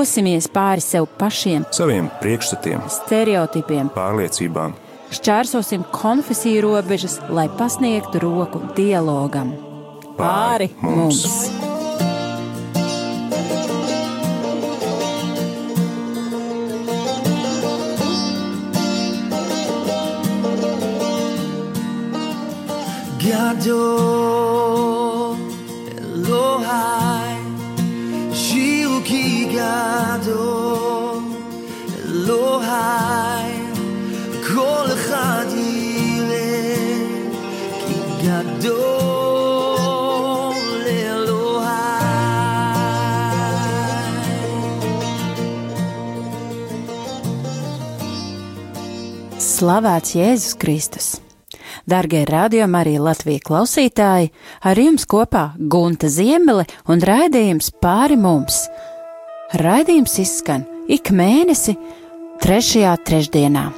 Dosimies pāri sev pašiem, saviem priekšstatiem, stereotipiem, pārliecībām. Šķērsosim konfesiju robežas, lai pasniegtu roku dialogam. Pāri, pāri mums! mums. God, your Slavēts Jēzus Kristus! Dargie rādījumi arī Latvijas klausītāji, ar jums kopā Gunta Ziemele un raidījums pāri mums. Raidījums izskan ik mēnesi, trešajā trešdienā.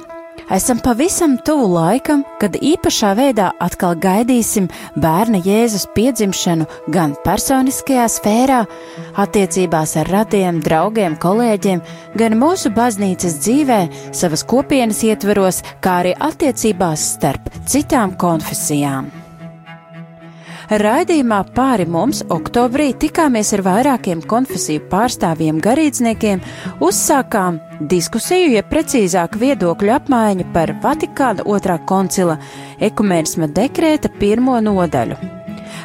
Esam pavisam tuvu laikam, kad īpašā veidā atkal gaidīsim bērna Jēzus piedzimšanu gan personiskajā sfērā, attiecībās ar radiem, draugiem, kolēģiem, gan mūsu baznīcas dzīvē, savas kopienas ietveros, kā arī attiecībās starp citām konfesijām. Raidījumā pāri mums oktobrī tikāmies ar vairākiem konfesiju pārstāvjiem garīdzniekiem, uzsākām diskusiju, ja precīzāk viedokļu apmaiņu par Vatikāna otrā koncila ekumēnisma dekrēta pirmo nodaļu.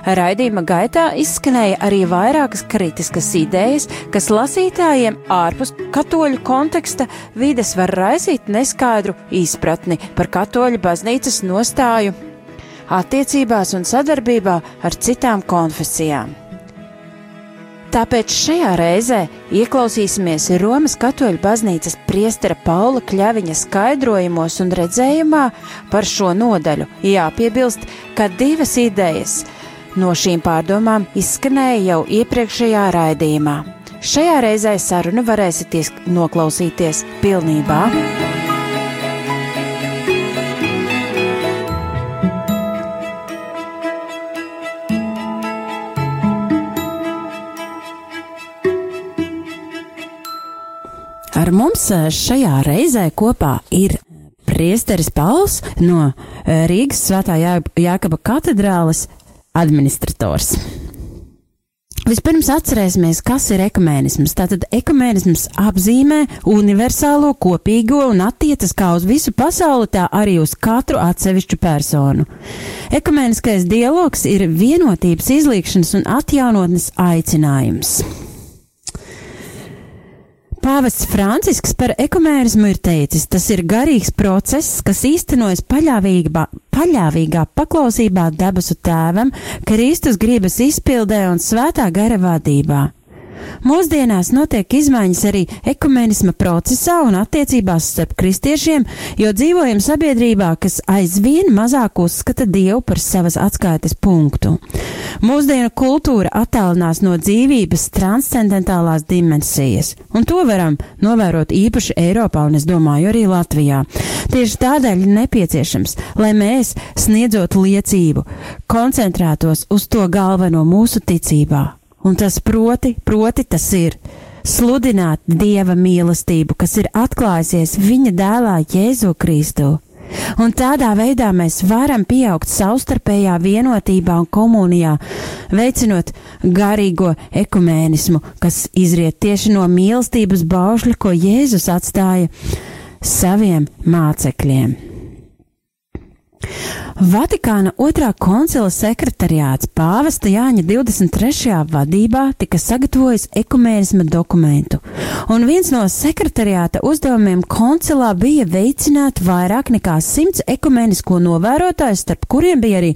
Raidījuma gaitā izskanēja arī vairākas kritiskas idejas, kas lasītājiem ārpus katoļu konteksta vides var raisīt neskaidru izpratni par katoļu baznīcas nostāju attiecībās un sadarbībā ar citām konfesijām. Tāpēc šajā reizē ieklausīsimies Romas katoļu baznīcas priestera Paula Kļaviņa skaidrojumos un redzējumā par šo nodaļu. Jāpiebilst, ka divas idejas no šīm pārdomām izskanēja jau iepriekšējā raidījumā. Šajā reizē sarunu varēsiet noklausīties pilnībā. Ar mums eh, šajā reizē kopā ir priesteris Pauls no eh, Rīgas Svētā Jā Jākaba katedrāles administrators. Vispirms atcerēsimies, kas ir ekumēnisms. Tātad ekumēnisms apzīmē universālo, kopīgo un attiecas kā uz visu pasauli, tā arī uz katru atsevišķu personu. Ekumēniskais dialogs ir vienotības izlīkšanas un atjaunotnes aicinājums. Pāvests Francisks par ekumēnismu ir teicis, tas ir garīgs process, kas īstenojas paļāvīgā, paļāvīgā paklausībā debesu tēvam, Kristus gribas izpildē un svētā gara vadībā. Mūsdienās notiek izmaiņas arī ekumenisma procesā un attiecībās starp kristiešiem, jo dzīvojam sabiedrībā, kas aizvien mazāk uzskata Dievu par savas atskaites punktu. Mūsdienu kultūra attālinās no dzīvības transcendentālās dimensijas, un to varam novērot īpaši Eiropā un, es domāju, arī Latvijā. Tieši tādēļ ir nepieciešams, lai mēs, sniedzot liecību, koncentrētos uz to galveno mūsu ticībā Un tas proti, proti tas ir sludināt Dieva mīlestību, kas ir atklājusies viņa dēlā Jēzu Kristu. Un tādā veidā mēs varam pieaugt savstarpējā vienotībā un komunijā, veicinot garīgo ekumēnismu, kas izriet tieši no mīlestības baušļa, ko Jēzus atstāja saviem mācekļiem. Vatikāna otrā koncila sekretariāts pāvesta Jāņa 23. vadībā tika sagatavojis ekumēnisma dokumentu, un viens no sekretariāta uzdevumiem koncilā bija veicināt vairāk nekā simts ekumēnisko novērotāju, starp kuriem bija arī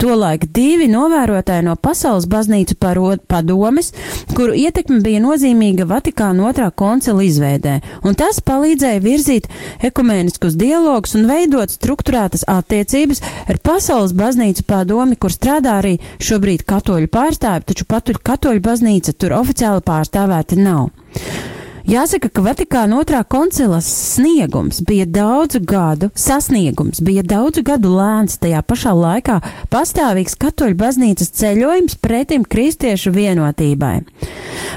tolaik divi novērotāji no pasaules baznīcu padomes, kuru ietekme bija nozīmīga Vatikāna otrā koncila izveidē, un tas palīdzēja virzīt ekumēniskus dialogus un veidot struktūrētas attiecības attiecības ar pasaules baznīcu padomi, kur strādā arī šobrīd katoļu pārstāvi, taču pat tur katoļu baznīca tur oficiāli pārstāvēta nav. Jāsaka, ka Vatikāna otrā koncilas sniegums bija daudzu gadu, sasniegums bija daudzu gadu lēns, tajā pašā laikā pastāvīgs katoļu baznīcas ceļojums pretim kristiešu vienotībai.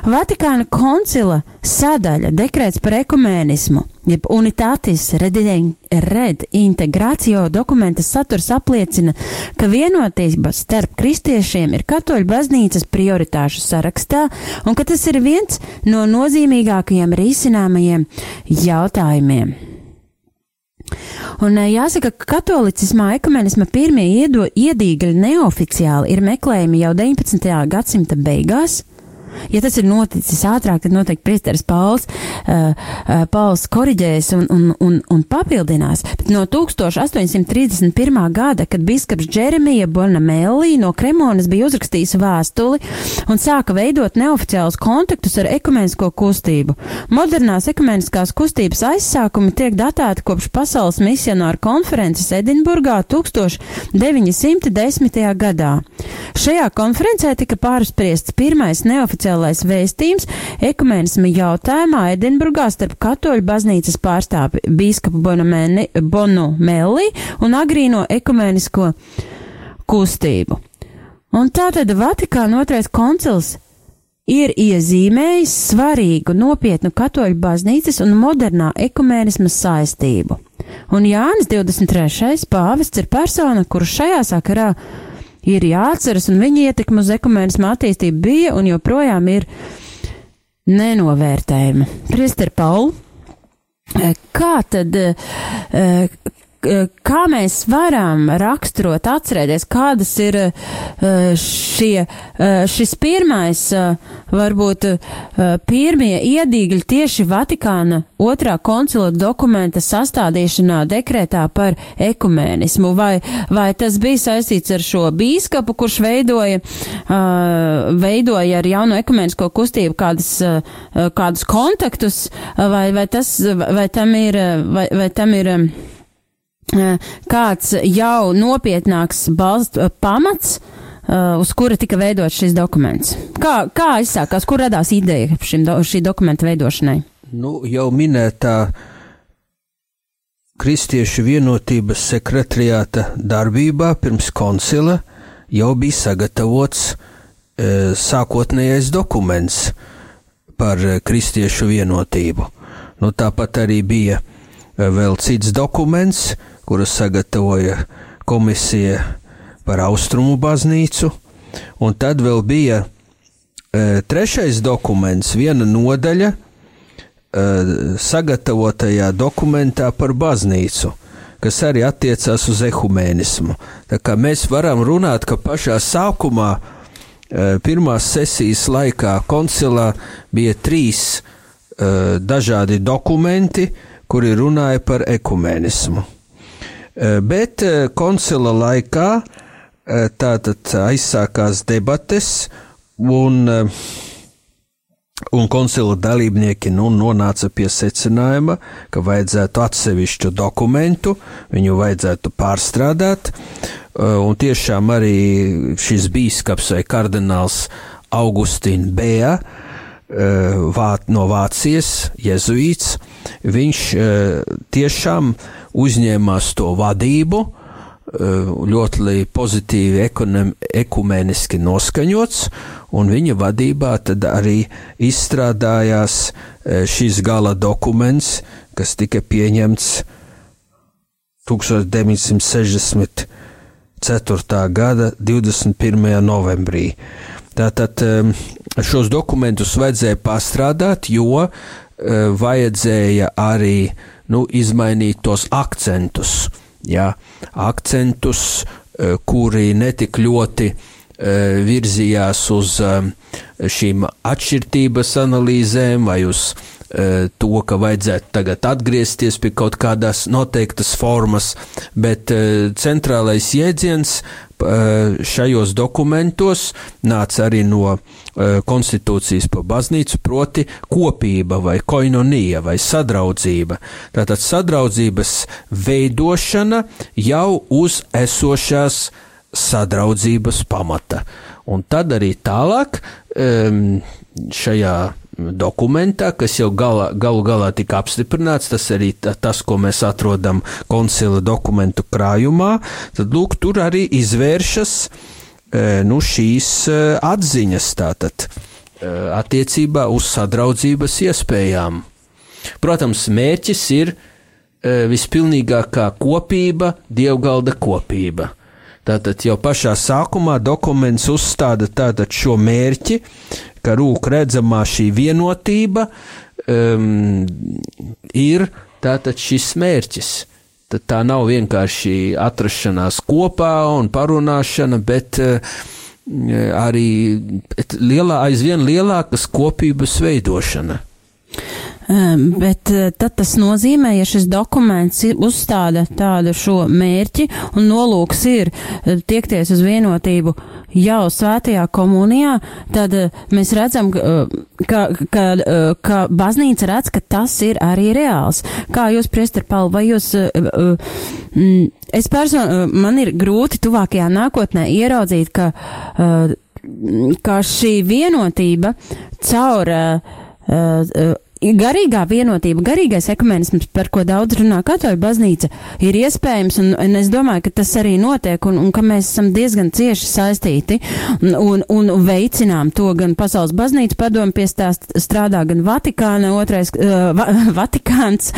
Vatikāna koncila sadaļa dekrēts par ekumēnismu, jeb unitātis red integrācijo dokumenta saturs apliecina, ka vienotība starp kristiešiem ir katoļu baznīcas prioritāšu sarakstā un ka tas ir viens no nozīmīgākajiem risināmajiem jautājumiem. Un eh, jāsaka, ka katolicismā ekumenisma pirmie iedo, iedīgļi neoficiāli ir meklējumi jau 19. gadsimta beigās, Ja tas ir noticis ātrāk, tad noteikti priesteris Pauls, uh, uh, Pauls koriģēs un, un, un, un papildinās. Bet no 1831. gada, kad biskaps Džeremija Bonamelli no Kremonas bija uzrakstījis vēstuli un sāka veidot neoficiālus kontaktus ar ekumenisko kustību. Modernās ekumeniskās kustības aizsākumi tiek datēti kopš pasaules misionāru konferences Edinburgā 1910. gadā. Šajā konferencē tika pārspriests pirmais neoficiālais vēstījums ekumēnisma jautājumā Edinburgā starp katoļu baznīcas pārstāvi bīskapu Bonu Melli un agrīno ekumēnisko kustību. Un tātad Vatikāna otrais koncils ir iezīmējis svarīgu nopietnu katoļu baznīcas un modernā ekumēnisma saistību. Un Jānis 23. pāvests ir persona, kuru šajā sakarā ir jāatceras, un viņa ietekme uz ekumēnismu attīstību bija un joprojām ir nenovērtējama. Priester Paul, kā tad, kā mēs varam raksturot, atcerēties, kādas ir eh, šie, eh, šis pirmais, eh, varbūt pirmie iedīgļi tieši Vatikāna otrā koncila dokumenta sastādīšanā dekrētā par ekumēnismu, vai, vai tas bija saistīts ar šo bīskapu, kurš veidoja, veidoja ar jauno ekumēnisko kustību kādas, kādus kontaktus, vai, vai tas, vai tam ir, vai, vai tam ir, kāds jau nopietnāks balst, eh, pamats, eh, uz kura tika veidots šis dokuments. Kā, kā izsākās, kur radās ideja šim, do, šī dokumenta veidošanai? Nu, jau minētā Kristiešu vienotības sekretariāta darbībā pirms koncila jau bija sagatavots e, sākotnējais dokuments par kristiešu vienotību. Nu, tāpat arī bija vēl cits dokuments, kuras sagatavoja komisija par austrumu baznīcu, un tad vēl bija e, trešais dokuments, viena nodaļa e, sagatavotajā dokumentā par baznīcu, kas arī attiecās uz ehumēnismu. Tā kā mēs varam runāt, ka pašā sākumā, e, pirmās sesijas laikā koncilā bija trīs e, dažādi dokumenti, kuri runāja par ekumēnismu. Eh, bet eh, koncila laikā eh, tātad aizsākās debates un, un koncila dalībnieki nu, nonāca pie secinājuma, ka vajadzētu atsevišķu dokumentu, viņu vajadzētu pārstrādāt, un tiešām arī šis bīskaps vai kardināls Augustīna Bēja no Vācijas, jezuīts, viņš tiešām uzņēmās to vadību, eh, ļoti pozitīvi ekonom, ekumeniski noskaņots, un viņa vadībā tad arī izstrādājās eh, šis gala dokuments, kas tika pieņemts 1964. gada 21. novembrī. Tātad eh, šos dokumentus vajadzēja pārstrādāt, jo vajadzēja arī nu, izmainīt tos akcentus, ja, akcentus, eh, kuri netik ļoti eh, virzījās uz eh, šīm atšķirtības analīzēm vai uz to, ka vajadzētu tagad atgriezties pie kaut kādas noteiktas formas, bet centrālais jēdziens šajos dokumentos nāca arī no konstitūcijas pa baznīcu, proti kopība vai koinonija vai sadraudzība. Tātad sadraudzības veidošana jau uz esošās sadraudzības pamata. Un tad arī tālāk šajā dokumentā, kas jau galā, galu galā tika apstiprināts, tas arī ta- tas, ko mēs atrodam koncila dokumentu krājumā, tad lūk, tur arī izvēršas e, nu, šīs e, atziņas tātad e, attiecībā uz sadraudzības iespējām. Protams, mērķis ir vispilnīgākā kopība, dievgalda kopība. Tātad jau pašā sākumā dokuments uzstāda tātad šo mērķi, ka rūk redzamā šī vienotība um, ir tātad šis mērķis. Tad tā nav vienkārši atrašanās kopā un parunāšana, bet uh, arī lielā, aizvien lielākas kopības veidošana. Um, bet uh, tad tas nozīmē, ja šis dokuments uzstāda tādu šo mērķi un nolūks ir uh, tiekties uz vienotību jau svētajā komunijā, tad uh, mēs redzam, ka, ka, ka, baznīca redz, ka tas ir arī reāls. Kā jūs, Priester Paul, vai jūs, mm, es person, uh, man ir grūti tuvākajā nākotnē ieraudzīt, ka, ka šī vienotība caur garīgā vienotība, garīgais ekumenisms, par ko daudz runā katoļu baznīca, ir iespējams, un, un es domāju, ka tas arī notiek, un, un ka mēs esam diezgan cieši saistīti, un, un, un veicinām to gan Pasaules baznīca padomu pie tā strādā, gan Vatikāna otrais, uh, va, Vatikāns,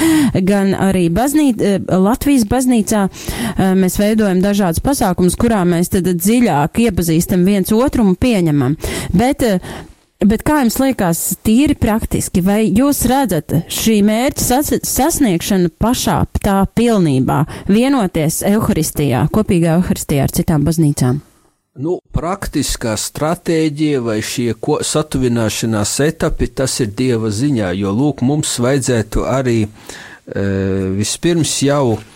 gan arī baznīt, uh, Latvijas baznīcā. Uh, mēs veidojam dažādas pasākumus, kurā mēs tad dziļāk iepazīstam viens otru un pieņemam. Bet, uh, Bet kā jums liekas, tīri praktiski, vai jūs redzat šī mērķa sas sasniegšanu pašā tā pilnībā, vienoties Euharistijā, kopīgā Euharistijā ar citām baznīcām? Nu, praktiskā stratēģija vai šie ko, satuvināšanās etapi, tas ir Dieva ziņā, jo, lūk, mums vajadzētu arī e, vispirms jau e,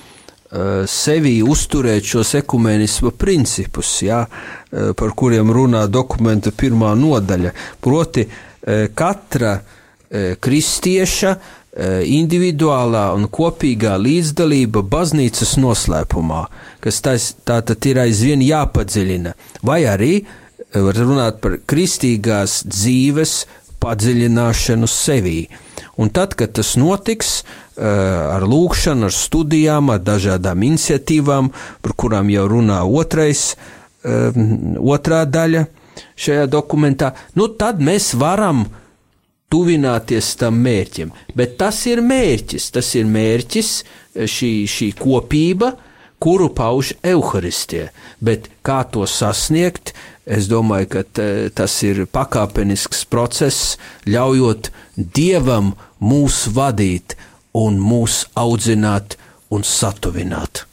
sevī uzturēt šos ekumenisma principus, jā, e, par kuriem runā dokumenta pirmā nodaļa. Proti, e, katra kristieša individuālā un kopīgā līdzdalība baznīcas noslēpumā, kas tais, tā tad ir aizvien jāpadziļina, vai arī var runāt par kristīgās dzīves padziļināšanu sevī. Un tad, kad tas notiks, eh, ar lūkšanu, ar studijām, ar dažādām iniciatīvām, par kurām jau runā otrais, eh, otrā daļa šajā dokumentā, nu tad mēs varam tuvināties tam mērķim. Bet tas ir mērķis, tas ir mērķis, eh, šī, šī kopība, kuru pauž evaharistija. Bet kā to sasniegt, es domāju, ka t- tas ir pakāpenisks process, ļaujot Dievam mūs vadīt un mūs audzināt un satuvināt.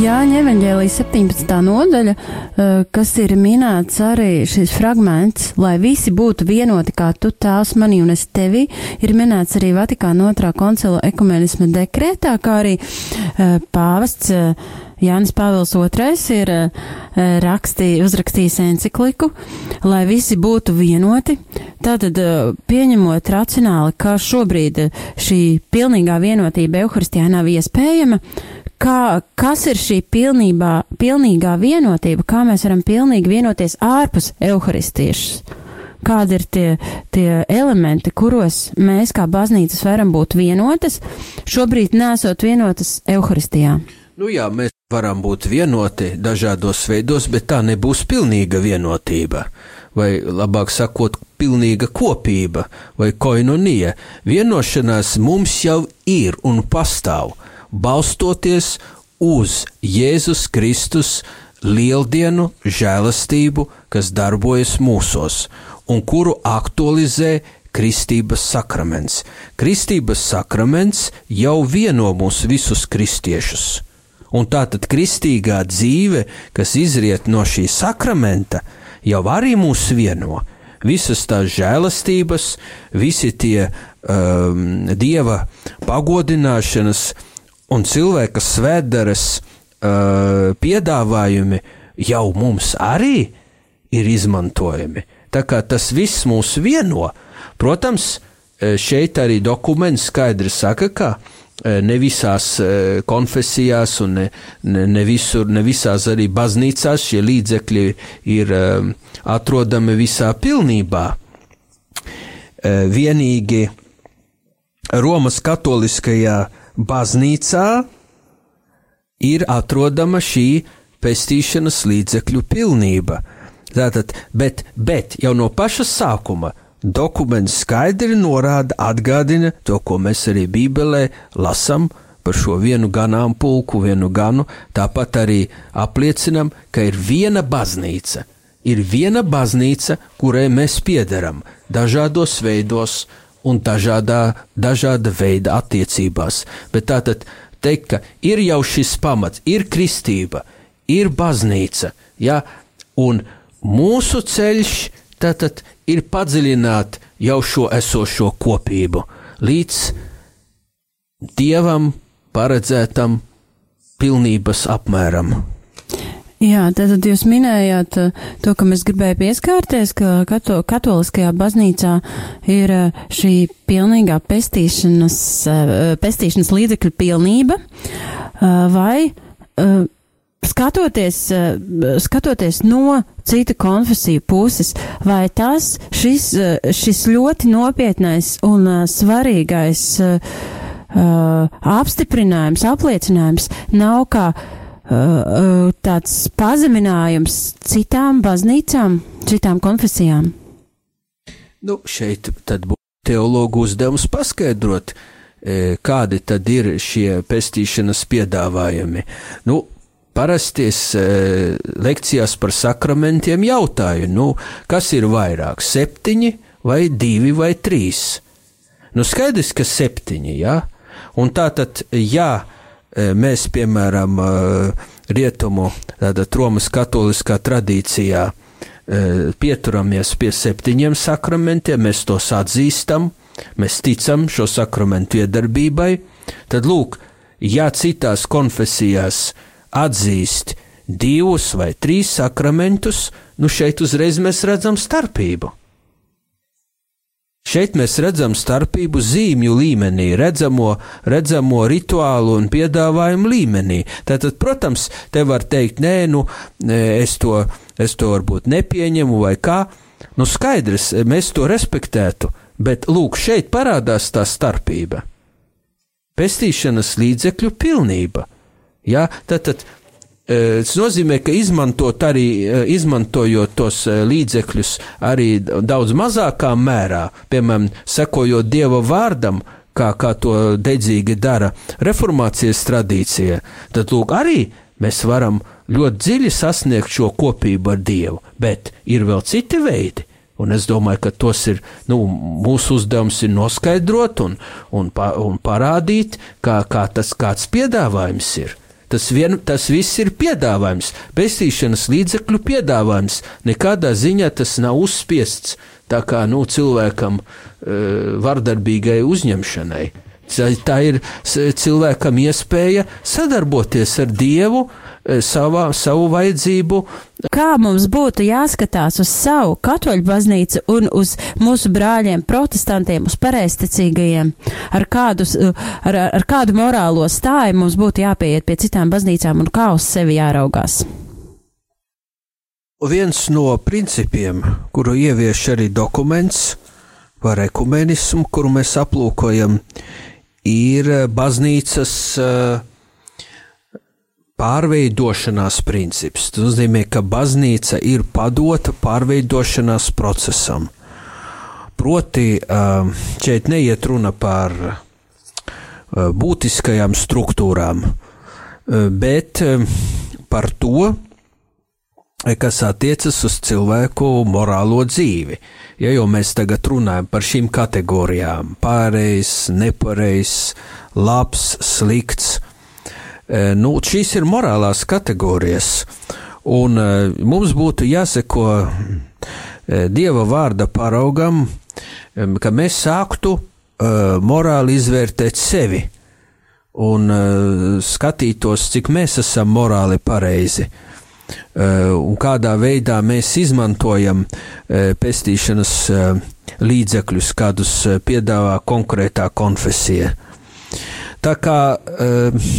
Jāņa evaņģēlijas 17. nodaļa, eh, kas ir minēts arī šis fragments, lai visi būtu vienoti kā tu tās mani un es tevi, ir minēts arī Vatikāna otrā koncila ekumenisma dekrētā, kā arī eh, pāvests eh, Jānis Pāvils II ir rakstī, uzrakstījis encikliku, lai visi būtu vienoti. Tātad, pieņemot racionāli, ka šobrīd šī pilnīgā vienotība Euharistijā nav iespējama, kā, kas ir šī pilnībā, pilnīgā vienotība, kā mēs varam pilnīgi vienoties ārpus Euharistiešu? Kādi ir tie, tie elementi, kuros mēs kā baznīcas varam būt vienotas, šobrīd nesot vienotas Euharistijā? Nu jā, mēs varam būt vienoti dažādos veidos, bet tā nebūs pilnīga vienotība. Vai labāk sakot, pilnīga kopība vai koinonija. Vienošanās mums jau ir un pastāv, balstoties uz Jēzus Kristus lieldienu žēlastību, kas darbojas mūsos un kuru aktualizē Kristības sakraments. Kristības sakraments jau vieno mūs visus kristiešus. Un tā tad kristīgā dzīve, kas izriet no šī sakramenta, jau arī mūs vieno. visas tās žēlastības, visi tie um, dieva pagodināšanas un cilvēka svētdaras uh, piedāvājumi jau mums arī ir izmantojami. Tā kā tas viss mūs vieno, protams, šeit arī dokuments skaidri saka, ka ne visās konfesijās un ne, ne, ne visur, ne visās arī baznīcās šie līdzekļi ir atrodami visā pilnībā. Vienīgi Romas katoliskajā baznīcā ir atrodama šī pestīšanas līdzekļu pilnība. Tātad, bet, bet jau no paša sākuma dokuments skaidri norāda, atgādina to, ko mēs arī Bībelē lasām par šo vienu ganām pulku, vienu ganu, tāpat arī apliecinam, ka ir viena baznīca. Ir viena baznīca, kurai mēs piederam dažādos veidos un dažādā, dažāda veida attiecībās. Bet tātad teikt, ka ir jau šis pamats, ir kristība, ir baznīca, ja, un mūsu ceļš tātad ir padziļināt jau šo esošo kopību līdz dievam paredzētam pilnības apmēram. Jā, tātad jūs minējāt uh, to, ka mēs gribēju pieskārties, ka kato, katoliskajā baznīcā ir uh, šī pilnīgā pestīšanas, uh, pestīšanas līdzekļu pilnība, vai skatoties, skatoties no cita konfesiju puses, vai tas šis, šis ļoti nopietnais un svarīgais apstiprinājums, apliecinājums nav kā tāds pazeminājums citām baznīcām, citām konfesijām? Nu, šeit tad būtu teologu uzdevums paskaidrot, kādi tad ir šie pestīšanas piedāvājumi. Nu, Parasti es e, lekcijās par sakramentiem jautāju, nu, kas ir vairāk, septiņi vai divi vai trīs? Nu, skaidrs, ka septiņi, jā. Ja? Un tā tad, jā, e, mēs, piemēram, rietumu, Romas katoliskā tradīcijā, pieturamies pie septiņiem sakramentiem, mēs tos atzīstam, mēs ticam šo sakramentu iedarbībai, tad lūk, ja citās konfesijās atzīst divus vai trīs sakramentus, nu šeit uzreiz mēs redzam starpību. Šeit mēs redzam starpību zīmju līmenī, redzamo, redzamo rituālu un piedāvājumu līmenī. Tātad, protams, te var teikt, nē, nu, es to, es to varbūt nepieņemu vai kā. Nu, skaidrs, mēs to respektētu, bet lūk, šeit parādās tā starpība. Pestīšanas līdzekļu pilnība. Ja? Tad, tad e, Tas nozīmē, ka izmantot arī, izmantojot tos līdzekļus arī daudz mazākā mērā, piemēram, sekojot Dieva vārdam, kā, kā to dedzīgi dara reformācijas tradīcija, tad lūk, arī mēs varam ļoti dziļi sasniegt šo kopību ar Dievu, bet ir vēl citi veidi. Un es domāju, ka tos ir nu, mūsu uzdevums ir noskaidrot un, un, pa, un parādīt, kā, kā tas kāds piedāvājums ir. Tas, vien, tas viss ir piedāvājums, pestīšanas līdzekļu piedāvājums. Nekādā ziņā tas nav uzspiests tā kā nu, cilvēkam e, vardarbīgai uzņemšanai. Tā ir cilvēkam iespēja sadarboties ar Dievu, E, savā, savu vajadzību. Kā mums būtu jāskatās uz savu katoļu baznīcu un uz mūsu brāļiem, protestantiem, uz pareizticīgajiem, ar kādu, ar, ar kādu morālo stāju mums būtu jāpieiet pie citām baznīcām un kā uz sevi jāraugās? Viens no principiem, kuru ievieš arī dokuments par ekumenismu, kuru mēs aplūkojam, ir baznīcas uh, pārveidošanās princips. Tas nozīmē, ka baznīca ir padota pārveidošanās procesam. Proti, um, šeit neiet runa par uh, būtiskajām struktūrām, uh, bet um, par to, kas attiecas uz cilvēku morālo dzīvi. Ja jau mēs tagad runājam par šīm kategorijām - pareizs, nepareizs, labs, slikts, Nu, šīs ir morālās kategorijas, Un uh, mums būtu jāseko uh, Dieva vārda paraugam, ka mēs sāktu morāli izvērtēt sevi un skatītos, cik mēs esam morāli pareizi. Un kādā veidā mēs izmantojam pestīšanas līdzekļus, kādus piedāvā konkrētā konfesija. Tā kā, uh,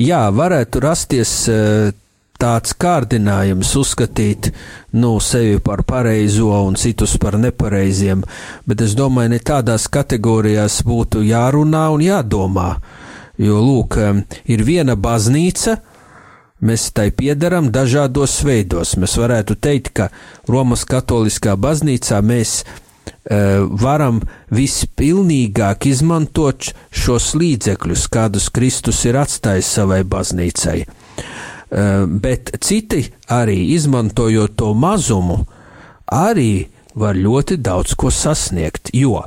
jā, varētu rasties uh, tāds kārdinājums uzskatīt nu, sevi par pareizo un citus par nepareiziem, bet es domāju, ne tādās kategorijās būtu jārunā un jādomā. Jo, lūk, ir viena baznīca, mēs tai piedaram dažādos veidos. Mēs varētu teikt, ka Romas katoliskā baznīcā mēs uh, varam vispilnīgāk izmantot šos līdzekļus, kādus Kristus ir atstājis savai baznīcai. Uh, bet citi arī izmantojot to mazumu, arī var ļoti daudz ko sasniegt, jo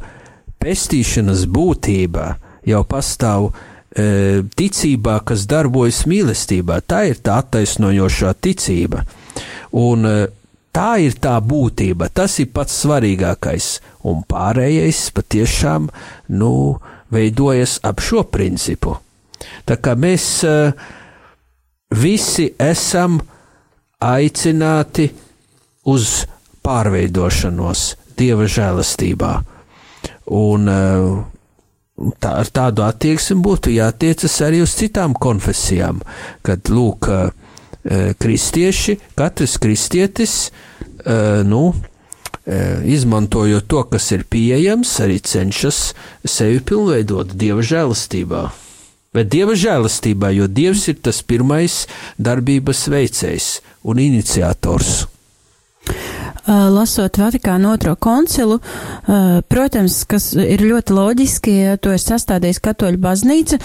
pestīšanas būtība jau pastāv uh, E, ticībā, kas darbojas mīlestībā. Tā ir tā attaisnojošā ticība. Un tā ir tā būtība, tas ir pats svarīgākais, un pārējais patiešām, nu, veidojas ap šo principu. Tā kā mēs uh, visi esam aicināti uz pārveidošanos Dieva žēlastībā. Un uh, tā, ar tādu attieksmi būtu jātiecas arī uz citām konfesijām, kad lūk, kristieši, katrs kristietis, nu, izmantojot to, kas ir pieejams, arī cenšas sevi pilnveidot dieva žēlastībā. Bet dieva žēlastībā, jo dievs ir tas pirmais darbības veicējs un iniciators. Uh, lasot Vatikānu otro koncilu, uh, protams, kas ir ļoti loģiski, ja to ir sastādījis katoļu baznīca,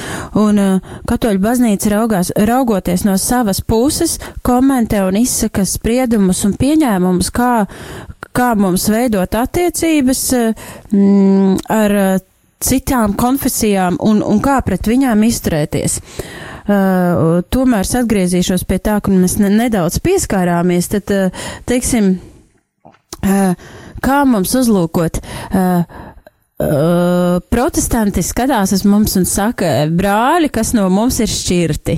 un uh, katoļu baznīca raugās, raugoties no savas puses, komentē un izsaka spriedumus un pieņēmumus, kā, kā mums veidot attiecības mm, ar citām konfesijām un, un kā pret viņām izturēties. Uh, tomēr atgriezīšos pie tā, kur mēs ne, nedaudz pieskārāmies, tad, uh, teiksim, kā mums uzlūkot. Protestanti skatās uz mums un saka, brāļi, kas no mums ir šķirti.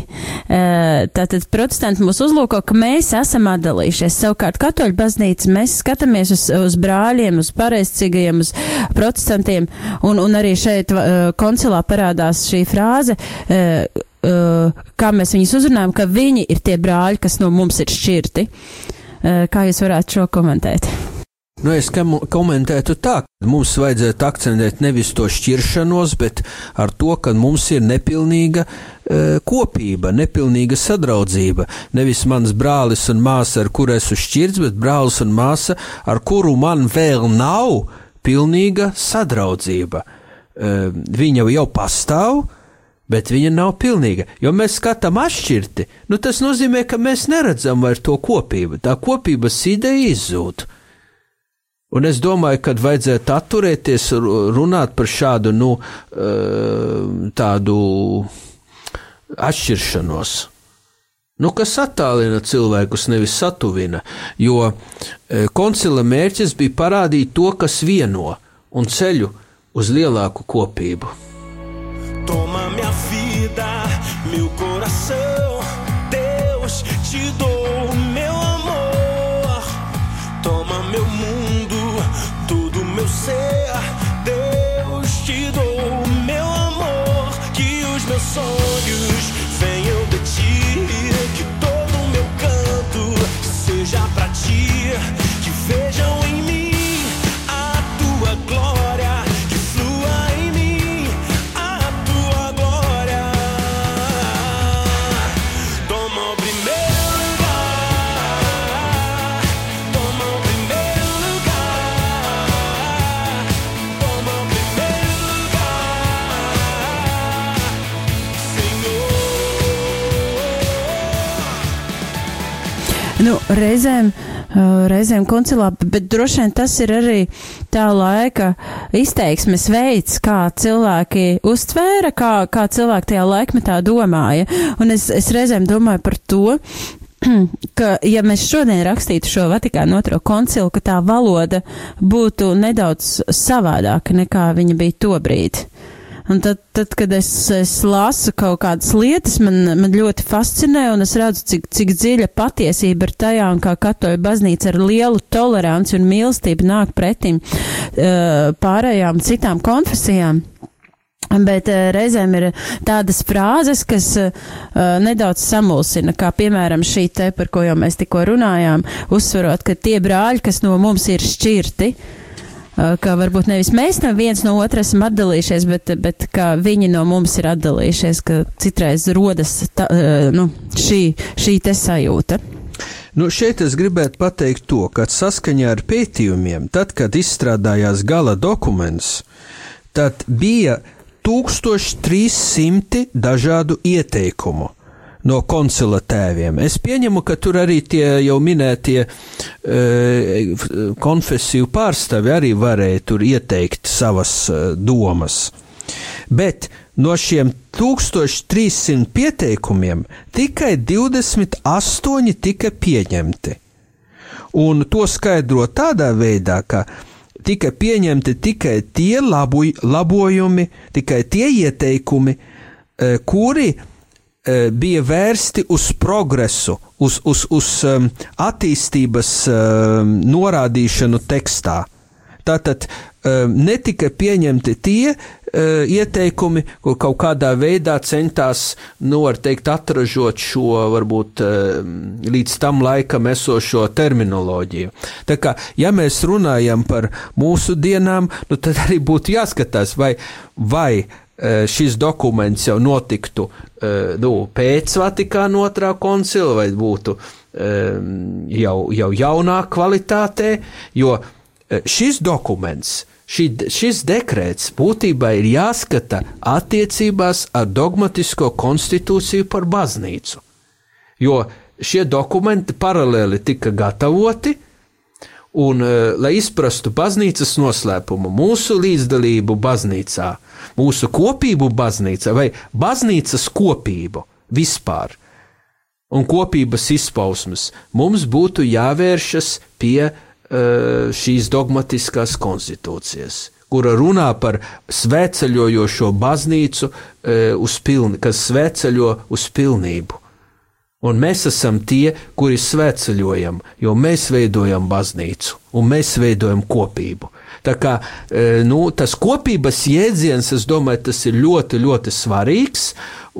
Tātad protestanti mūs uzlūko, ka mēs esam atdalījušies. Savukārt katoļu baznīca mēs skatāmies uz, uz brāļiem, uz pareizcīgajiem, uz protestantiem, un, un arī šeit koncilā parādās šī frāze. Kā mēs viņus uzrunājam, ka viņi ir tie brāļi, kas no mums ir šķirti. Kā jūs varētu šo komentēt? Nu, es komentētu tā, ka mums vajadzētu akcentēt nevis to šķiršanos, bet ar to, ka mums ir nepilnīga e, kopība, nepilnīga sadraudzība. Nevis mans brālis un māsa, ar kuru esmu šķirts, bet brālis un māsa, ar kuru man vēl nav pilnīga sadraudzība. E, viņa jau pastāv, bet viņa nav pilnīga. Jo mēs skatām atšķirti, nu tas nozīmē, ka mēs neredzam vairs to kopību. Tā kopības ideja izzūd. Un es domāju, ka vajadzētu atturēties, runāt par šādu, nu, eh, tādu atšķiršanos. Nu, kas attālina cilvēkus, nevis satuvina, jo eh, koncila mērķis bija parādīt to, kas vieno un ceļu uz lielāku kopību. Toma minha vida, meu coração, reizēm, uh, reizēm koncilā, bet droši vien tas ir arī tā laika izteiksmes veids, kā cilvēki uztvēra, kā, kā cilvēki tajā laikmetā domāja. Un es, es reizēm domāju par to, ka, ja mēs šodien rakstītu šo Vatikānu otro koncilu, ka tā valoda būtu nedaudz savādāka nekā viņa bija tobrīd. Un tad, tad kad es, es lasu kaut kādas lietas, man, man ļoti fascinē, un es redzu, cik, cik dziļa patiesība ir tajā, un kā katoļa baznīca ar lielu toleranci un mīlestību nāk pretim uh, pārējām citām konfesijām. Bet uh, reizēm ir tādas frāzes, kas uh, nedaudz samulsina, kā piemēram šī te, par ko jau mēs tikko runājām, uzsverot, ka tie brāļi, kas no mums ir šķirti, uh, ka varbūt nevis mēs no viens no otra esam atdalījušies, bet, bet ka viņi no mums ir atdalījušies, ka citreiz rodas ta, nu, šī, šī te sajūta. Nu, šeit es gribētu pateikt to, ka saskaņā ar pētījumiem, tad, kad izstrādājās gala dokuments, tad bija 1300 dažādu ieteikumu no koncila tēviem. Es pieņemu, ka tur arī tie jau minētie e, konfesiju pārstāvi arī varēja tur ieteikt savas e, domas. Bet no šiem 1300 pieteikumiem tikai 28 tika pieņemti. Un to skaidro tādā veidā, ka tika pieņemti tikai tie labu, labojumi, tikai tie ieteikumi, e, kuri bija vērsti uz progresu, uz, uz, uz attīstības norādīšanu tekstā. Tātad netika pieņemti tie uh, ieteikumi, ko kaut kādā veidā centās, nu, var teikt, atražot šo, varbūt, uh, līdz tam laikam esošo terminoloģiju. Tā kā, ja mēs runājam par mūsu dienām, nu, tad arī būtu jāskatās, vai, vai Eh, šis dokuments jau notiktu eh, nu, pēc Vatikāna otrā koncila vai būtu eh, jau, jau jaunā kvalitātē, jo šis dokuments, šī, šis dekrēts būtībā ir jāskata attiecībās ar dogmatisko konstitūciju par baznīcu. Jo šie dokumenti paralēli tika gatavoti, un, lai izprastu baznīcas noslēpumu, mūsu līdzdalību baznīcā, mūsu kopību baznīca vai baznīcas kopību vispār un kopības izpausmes, mums būtu jāvēršas pie uh, šīs dogmatiskās konstitūcijas, kura runā par svētceļojošo baznīcu, uh, pilni, kas svētceļo uz pilnību. Un mēs esam tie, kuri svētceļojam, jo mēs veidojam baznīcu un mēs veidojam kopību. Tā kā e, nu, tas kopības jēdziens, es domāju, tas ir ļoti, ļoti svarīgs,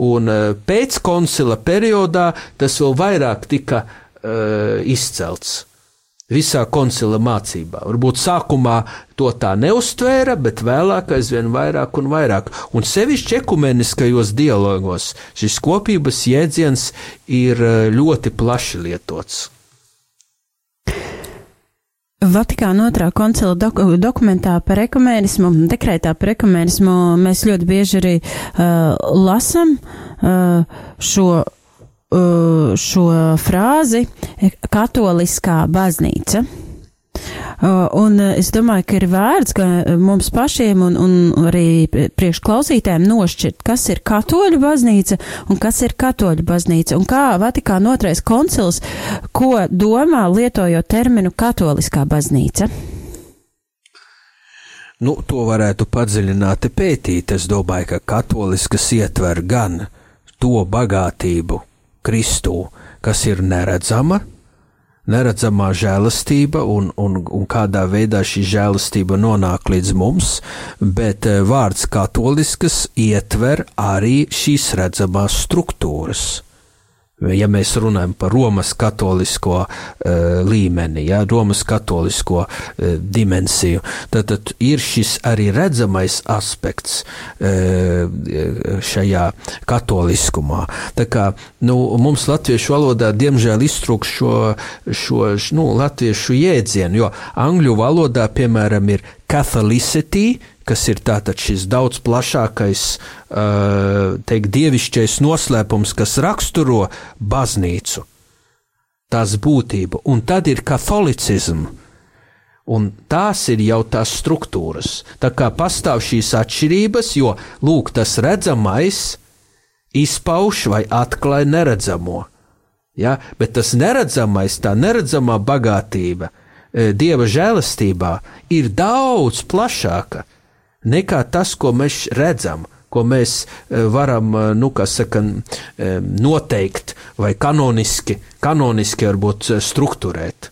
un e, pēc koncila periodā tas vēl vairāk tika uh, izcelts visā koncila mācībā. Varbūt sākumā to tā neustvēra, bet vēlāk aizvien vairāk un vairāk. Un sevišķi ekumeniskajos dialogos šis kopības jēdziens ir ļoti plaši lietots. Vatikāna otrā koncila doku, dokumentā par ekumēnismu, dekrētā par ekumēnismu, mēs ļoti bieži arī uh, lasam uh, šo, šo frāzi katoliskā baznīca. Un es domāju, ka ir vērts, ka mums pašiem un, un arī priekšklausītēm nošķirt, kas ir katoļu baznīca un kas ir katoļu baznīca. Un kā Vatikāna otrais koncils, ko domā lietojot terminu katoliskā baznīca? Nu, to varētu padziļināti pētīt. Es domāju, ka katoliskas ietver gan to bagātību Kristū, kas ir neredzama, neredzamā žēlastība un, un, un kādā veidā šī žēlastība nonāk līdz mums, bet eh, vārds katoliskas ietver arī šīs redzamās struktūras ja mēs runājam par Romas katolisko uh, līmeni, ja, Romas katolisko uh, dimensiju, tad, tad ir šis arī redzamais aspekts uh, šajā katoliskumā. Tā kā nu, mums latviešu valodā diemžēl iztrūks šo, šo nu, latviešu jēdzienu, jo angļu valodā, piemēram, ir catholicity, kas ir tātad šis daudz plašākais, teikt, dievišķais noslēpums, kas raksturo baznīcu, tās būtību, un tad ir katolicisms. Un tās ir jau tās struktūras. Tā kā pastāv šīs atšķirības, jo lūk, tas redzamais izpauž vai atklāj neredzamo. Ja? Bet tas neredzamais, tā neredzamā bagātība e, Dieva žēlastībā ir daudz plašāka nekā tas, ko mēs redzam, ko mēs e, varam, e, nu, saka, noteikt vai kanoniski, kanoniski varbūt strukturēt.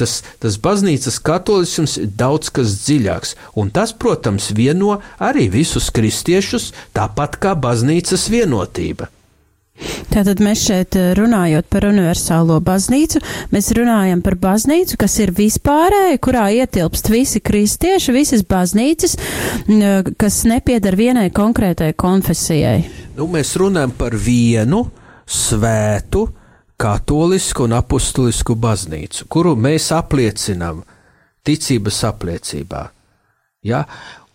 Tas, tas baznīcas katolisms ir daudz kas dziļāks, un tas, protams, vieno arī visus kristiešus, tāpat kā baznīcas vienotība. Tātad mēs šeit eh, runājot par universālo baznīcu, mēs runājam par baznīcu, kas ir vispārēja, kurā ietilpst visi kristieši, visas baznīcas, kas nepiedar vienai konkrētai konfesijai. Nu, mēs runājam par vienu svētu, katolisku un apustulisku baznīcu, kuru mēs apliecinām ticības apliecībā. Ja?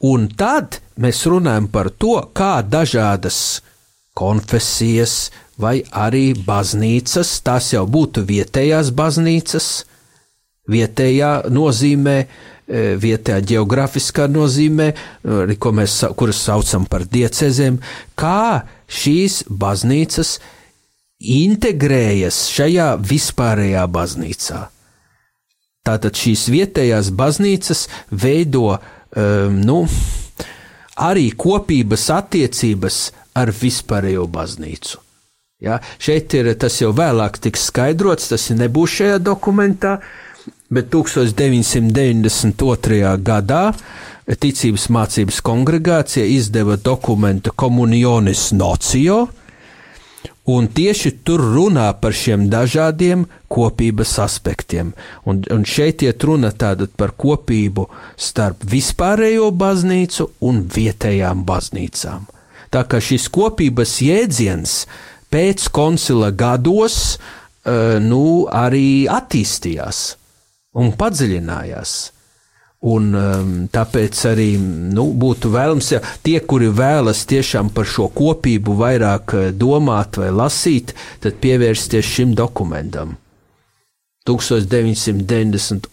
Un tad mēs runājam par to, kā dažādas konfesijas vai arī baznīcas, tās jau būtu vietējās baznīcas, vietējā nozīmē, e, vietējā geogrāfiskā nozīmē, ko mēs, kuras saucam par diecezēm, kā šīs baznīcas integrējas šajā vispārējā baznīcā. Tātad šīs vietējās baznīcas veido um, nu, arī kopības attiecības ar vispārējo baznīcu. Ja? Šeit ir tas jau vēlāk tiks skaidrots, tas nebūs šajā dokumentā, bet 1992. gadā Ticības mācības kongregācija izdeva dokumentu Communionis Nocio, un tieši tur runā par šiem dažādiem kopības aspektiem. Un, un šeit iet runa tātad par kopību starp vispārējo baznīcu un vietējām baznīcām. Tā kā šis kopības jēdziens pēc koncila gados uh, nu, arī attīstījās un padziļinājās. Un, um, tāpēc arī nu, būtu vēlams, ja tie, kuri vēlas tiešām par šo kopību vairāk eh, domāt vai lasīt, tad pievērsties šim dokumentam. 1992.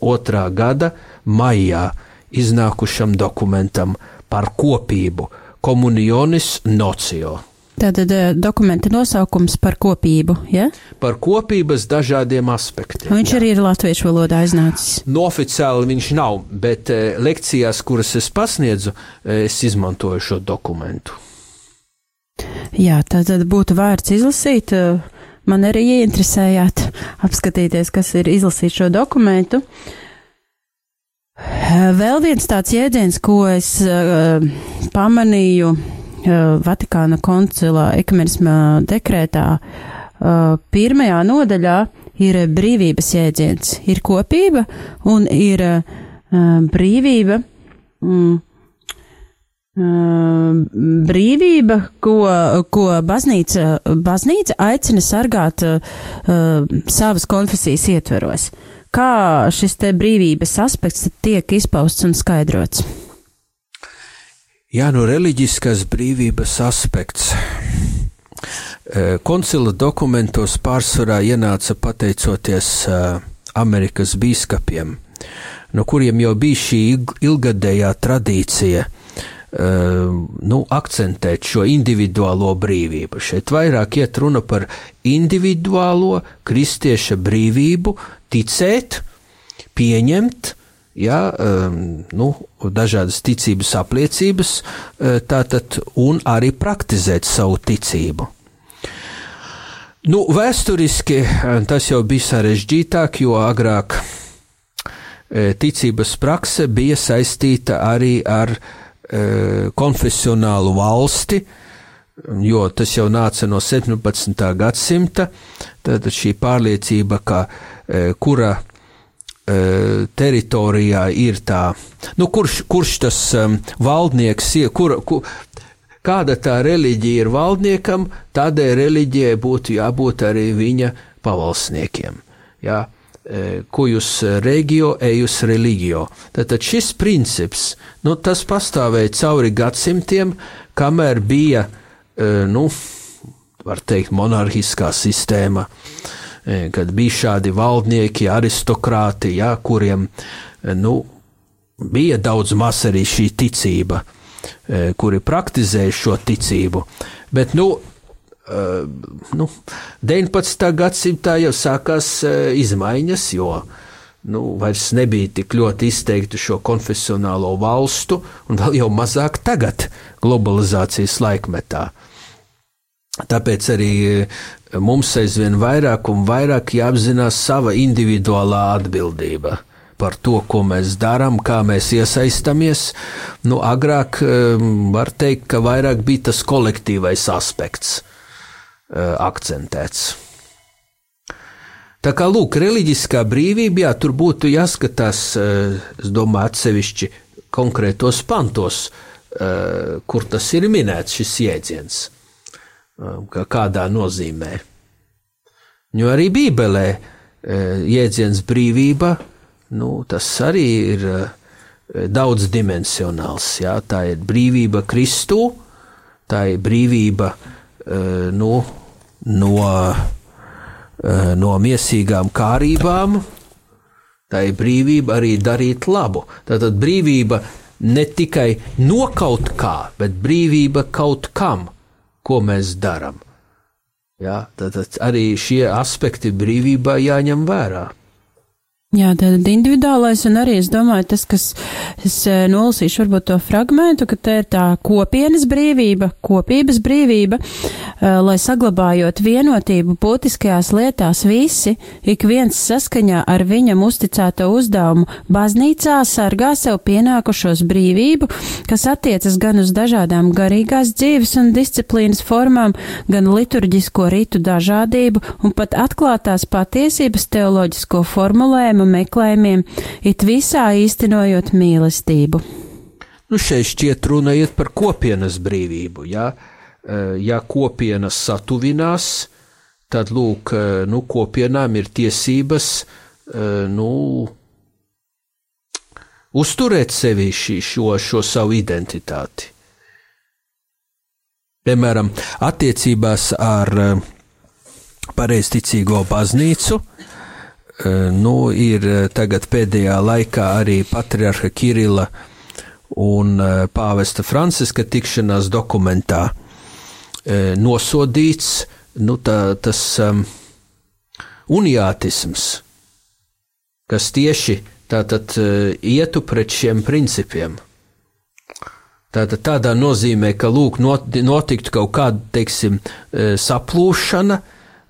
gada maijā iznākušam dokumentam par kopību, komunionis nocio. Tātad eh, dokumenta nosaukums par kopību, ja? Par kopības dažādiem aspektiem. Un viņš jā. arī ir latviešu valodā iznācis. Noficiāli viņš nav, bet eh, lekcijās, kuras es pasniedzu, eh, es izmantoju šo dokumentu. Jā, tātad būtu vērts izlasīt. Man arī ieinteresējāt apskatīties, kas ir izlasīt šo dokumentu. Vēl viens tāds jēdziens, ko es pamanīju Vatikāna koncilā ekumenisma dekrētā, uh, pirmajā nodaļā ir brīvības jēdziens. Ir kopība un ir uh, brīvība. Mm, brīvība, ko, ko baznīca, baznīca aicina sargāt uh, savas konfesijas ietveros. Kā šis te brīvības aspekts tiek izpausts un skaidrots? Jā, nu reliģiskās brīvības aspekts. Koncila dokumentos pārsvarā ienāca pateicoties Amerikas biskupiem, no kuriem jau bija šī ilgadējā tradīcija nu, akcentēt šo individuālo brīvību. Šeit vairāk iet runa par individuālo kristieša brīvību, ticēt, pieņemt, ja, um, nu, dažādas ticības apliecības, uh, tātad, un arī praktizēt savu ticību. Nu, vēsturiski uh, tas jau bija sarežģītāk, jo agrāk uh, ticības prakse bija saistīta arī ar konfesionālu valsti, jo tas jau nāca no 17. gadsimta. Tad šī pārliecība, ka kura teritorijā ir tā, nu, kurš, kurš tas um, valdnieks ir, kur, kur, kāda tā reliģija ir valdniekam, tādai reliģijai būtu jābūt arī viņa pavalsniekiem. Jā, kujus regio, ejus religio. Tātad šis princips, nu, tas pastāvēja cauri gadsimtiem, kamēr bija, nu, var teikt, monarhiskā sistēma. Uh, E, kad bija šādi valdnieki, aristokrāti, ja, kuriem e, nu, bija daudz maz arī šī ticība, e, kuri praktizēja šo ticību. Bet nu, nu, 19. gadsimtā jau sākās izmaiņas, jo nu, vairs nebija tik ļoti izteikti šo konfesionālo valstu, un vēl jau mazāk tagad, globalizācijas laikmetā. Tāpēc arī mums aizvien vairāk un vairāk jāapzinās sava individuālā atbildība par to, ko mēs darām, kā mēs iesaistamies. Nu, agrāk var teikt, ka vairāk bija tas kolektīvais aspekts uh, akcentēts. Tā kā lūk, reliģiskā brīvība, jā, tur būtu jāskatās, es domāju, atsevišķi konkrētos pantos, kur tas ir minēts, šis jēdziens, kādā nozīmē. Jo arī Bībelē jēdziens brīvība, nu, tas arī ir daudzdimensionāls. Jā, tā ir brīvība Kristū, tā ir brīvība nu, no, no miesīgām kārībām, tā ir brīvība arī darīt labu. Tātad brīvība ne tikai no kaut kā, bet brīvība kaut kam, ko mēs darām. Ja, tātad arī šie aspekti brīvībā jāņem vērā. Jā, tad individuālais un arī es domāju, tas, kas es eh, nolasīšu varbūt to fragmentu, ka te ir tā kopienas brīvība, kopības brīvība, eh, lai saglabājot vienotību būtiskajās lietās visi, ik viens saskaņā ar viņam uzticēto uzdevumu baznīcā sargā sev pienākušos brīvību, kas attiecas gan uz dažādām garīgās dzīves un disciplīnas formām, gan liturģisko ritu dažādību un pat atklātās patiesības teoloģisko formulējumu dieva meklējumiem, it visā īstenojot mīlestību. Nu, šeit šķiet runa iet par kopienas brīvību. Ja, e, ja kopienas satuvinās, tad lūk, e, nu, kopienām ir tiesības e, nu, uzturēt sevi šī, šo, šo savu identitāti. Piemēram, attiecībās ar pareizticīgo baznīcu nu, ir tagad pēdējā laikā arī patriarha Kirila un pāvesta Franciska tikšanās dokumentā nosodīts nu, tā, tas um, uniātisms, kas tieši tātad ietu pret šiem principiem. Tātad tādā nozīmē, ka lūk, notiktu kaut kāda, teiksim, saplūšana,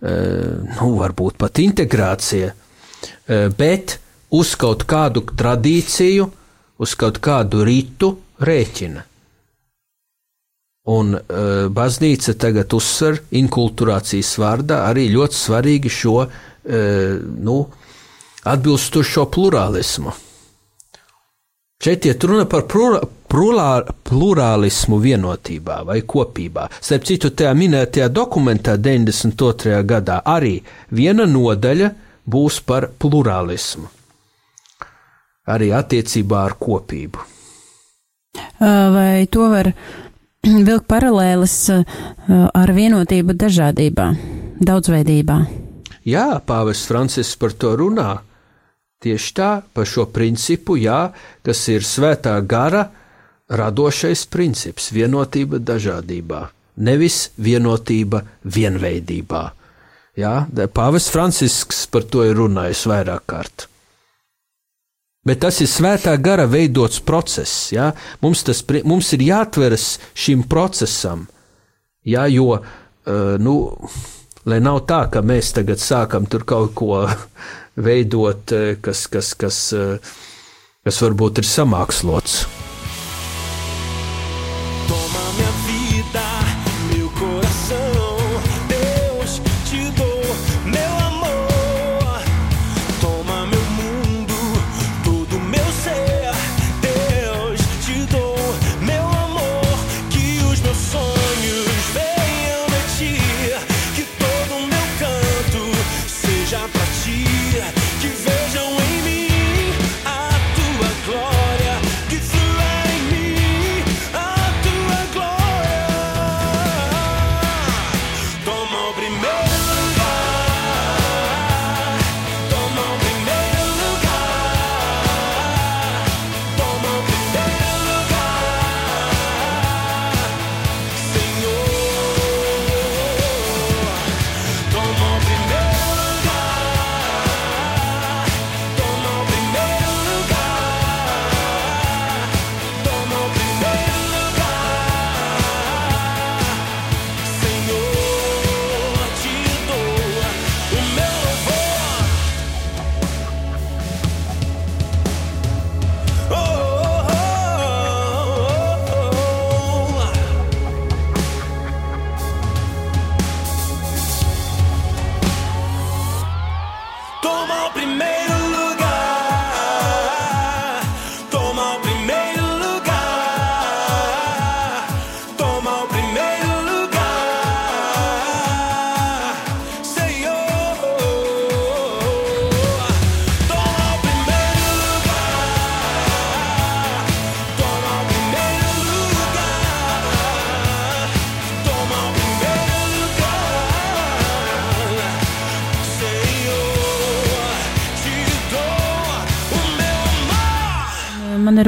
nu, varbūt pat integrācija, Eh, bet uz kaut kādu tradīciju, uz kaut kādu ritu rēķina. Un uh, baznīca tagad uzsver inkulturācijas vārdā arī ļoti svarīgi šo uh, nu, atbilstošo plurālismu. Šeit iet runa par plurālismu vienotībā vai kopībā. Starp citu, tajā minētajā dokumentā 92. gadā arī viena nodaļa būs par plurālismu, arī attiecībā ar kopību. Vai to var vilkt paralēlis ar vienotību dažādībā, daudzveidībā? Jā, Pāvests Francisks par to runā. Tieši tā, par šo principu, jā, kas ir svētā gara radošais princips - vienotība dažādībā, nevis vienotība vienveidībā. Jā, Pāvests Francisks par to ir runājis vairāk kārt. Bet tas ir svētā gara veidots process. Jā? Mums, tas, mums ir jāatveras šim procesam, jā, jo, uh, nu, lai nav tā, ka mēs tagad sākam tur kaut ko veidot, kas, kas, kas, uh, kas varbūt ir samākslots.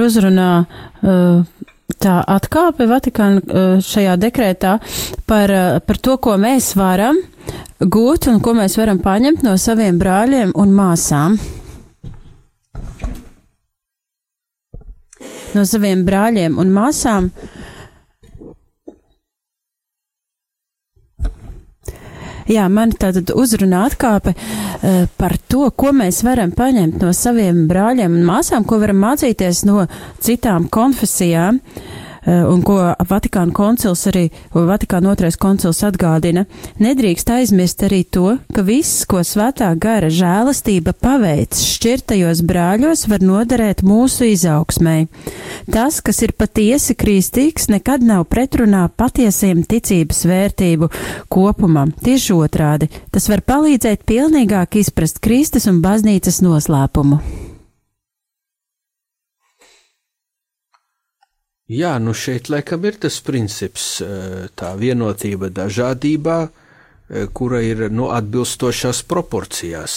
Uzrunā uh, tā atkāpe Vatikāna uh, šajā dekrētā par, uh, par to, ko mēs varam gūt un ko mēs varam paņemt no saviem brāļiem un māsām. No saviem brāļiem un māsām. Jā, man tātad uzrunā atkāpe uh, par to, ko mēs varam paņemt no saviem brāļiem un māsām, ko varam mācīties no citām konfesijām. Uh, un ko Vatikāna koncils arī, Vatikāna otrais koncils atgādina, nedrīkst aizmirst arī to, ka viss, ko svētā gara žēlastība paveic šķirtajos brāļos, var noderēt mūsu izaugsmai. Tas, kas ir patiesi kristīgs, nekad nav pretrunā patiesiem ticības vērtību kopumam. Tieši otrādi, tas var palīdzēt pilnīgāk izprast Kristus un baznīcas noslēpumu. Jā, nu šeit laikam ir tas princips, tā vienotība dažādībā, kura ir nu, atbilstošās proporcijās.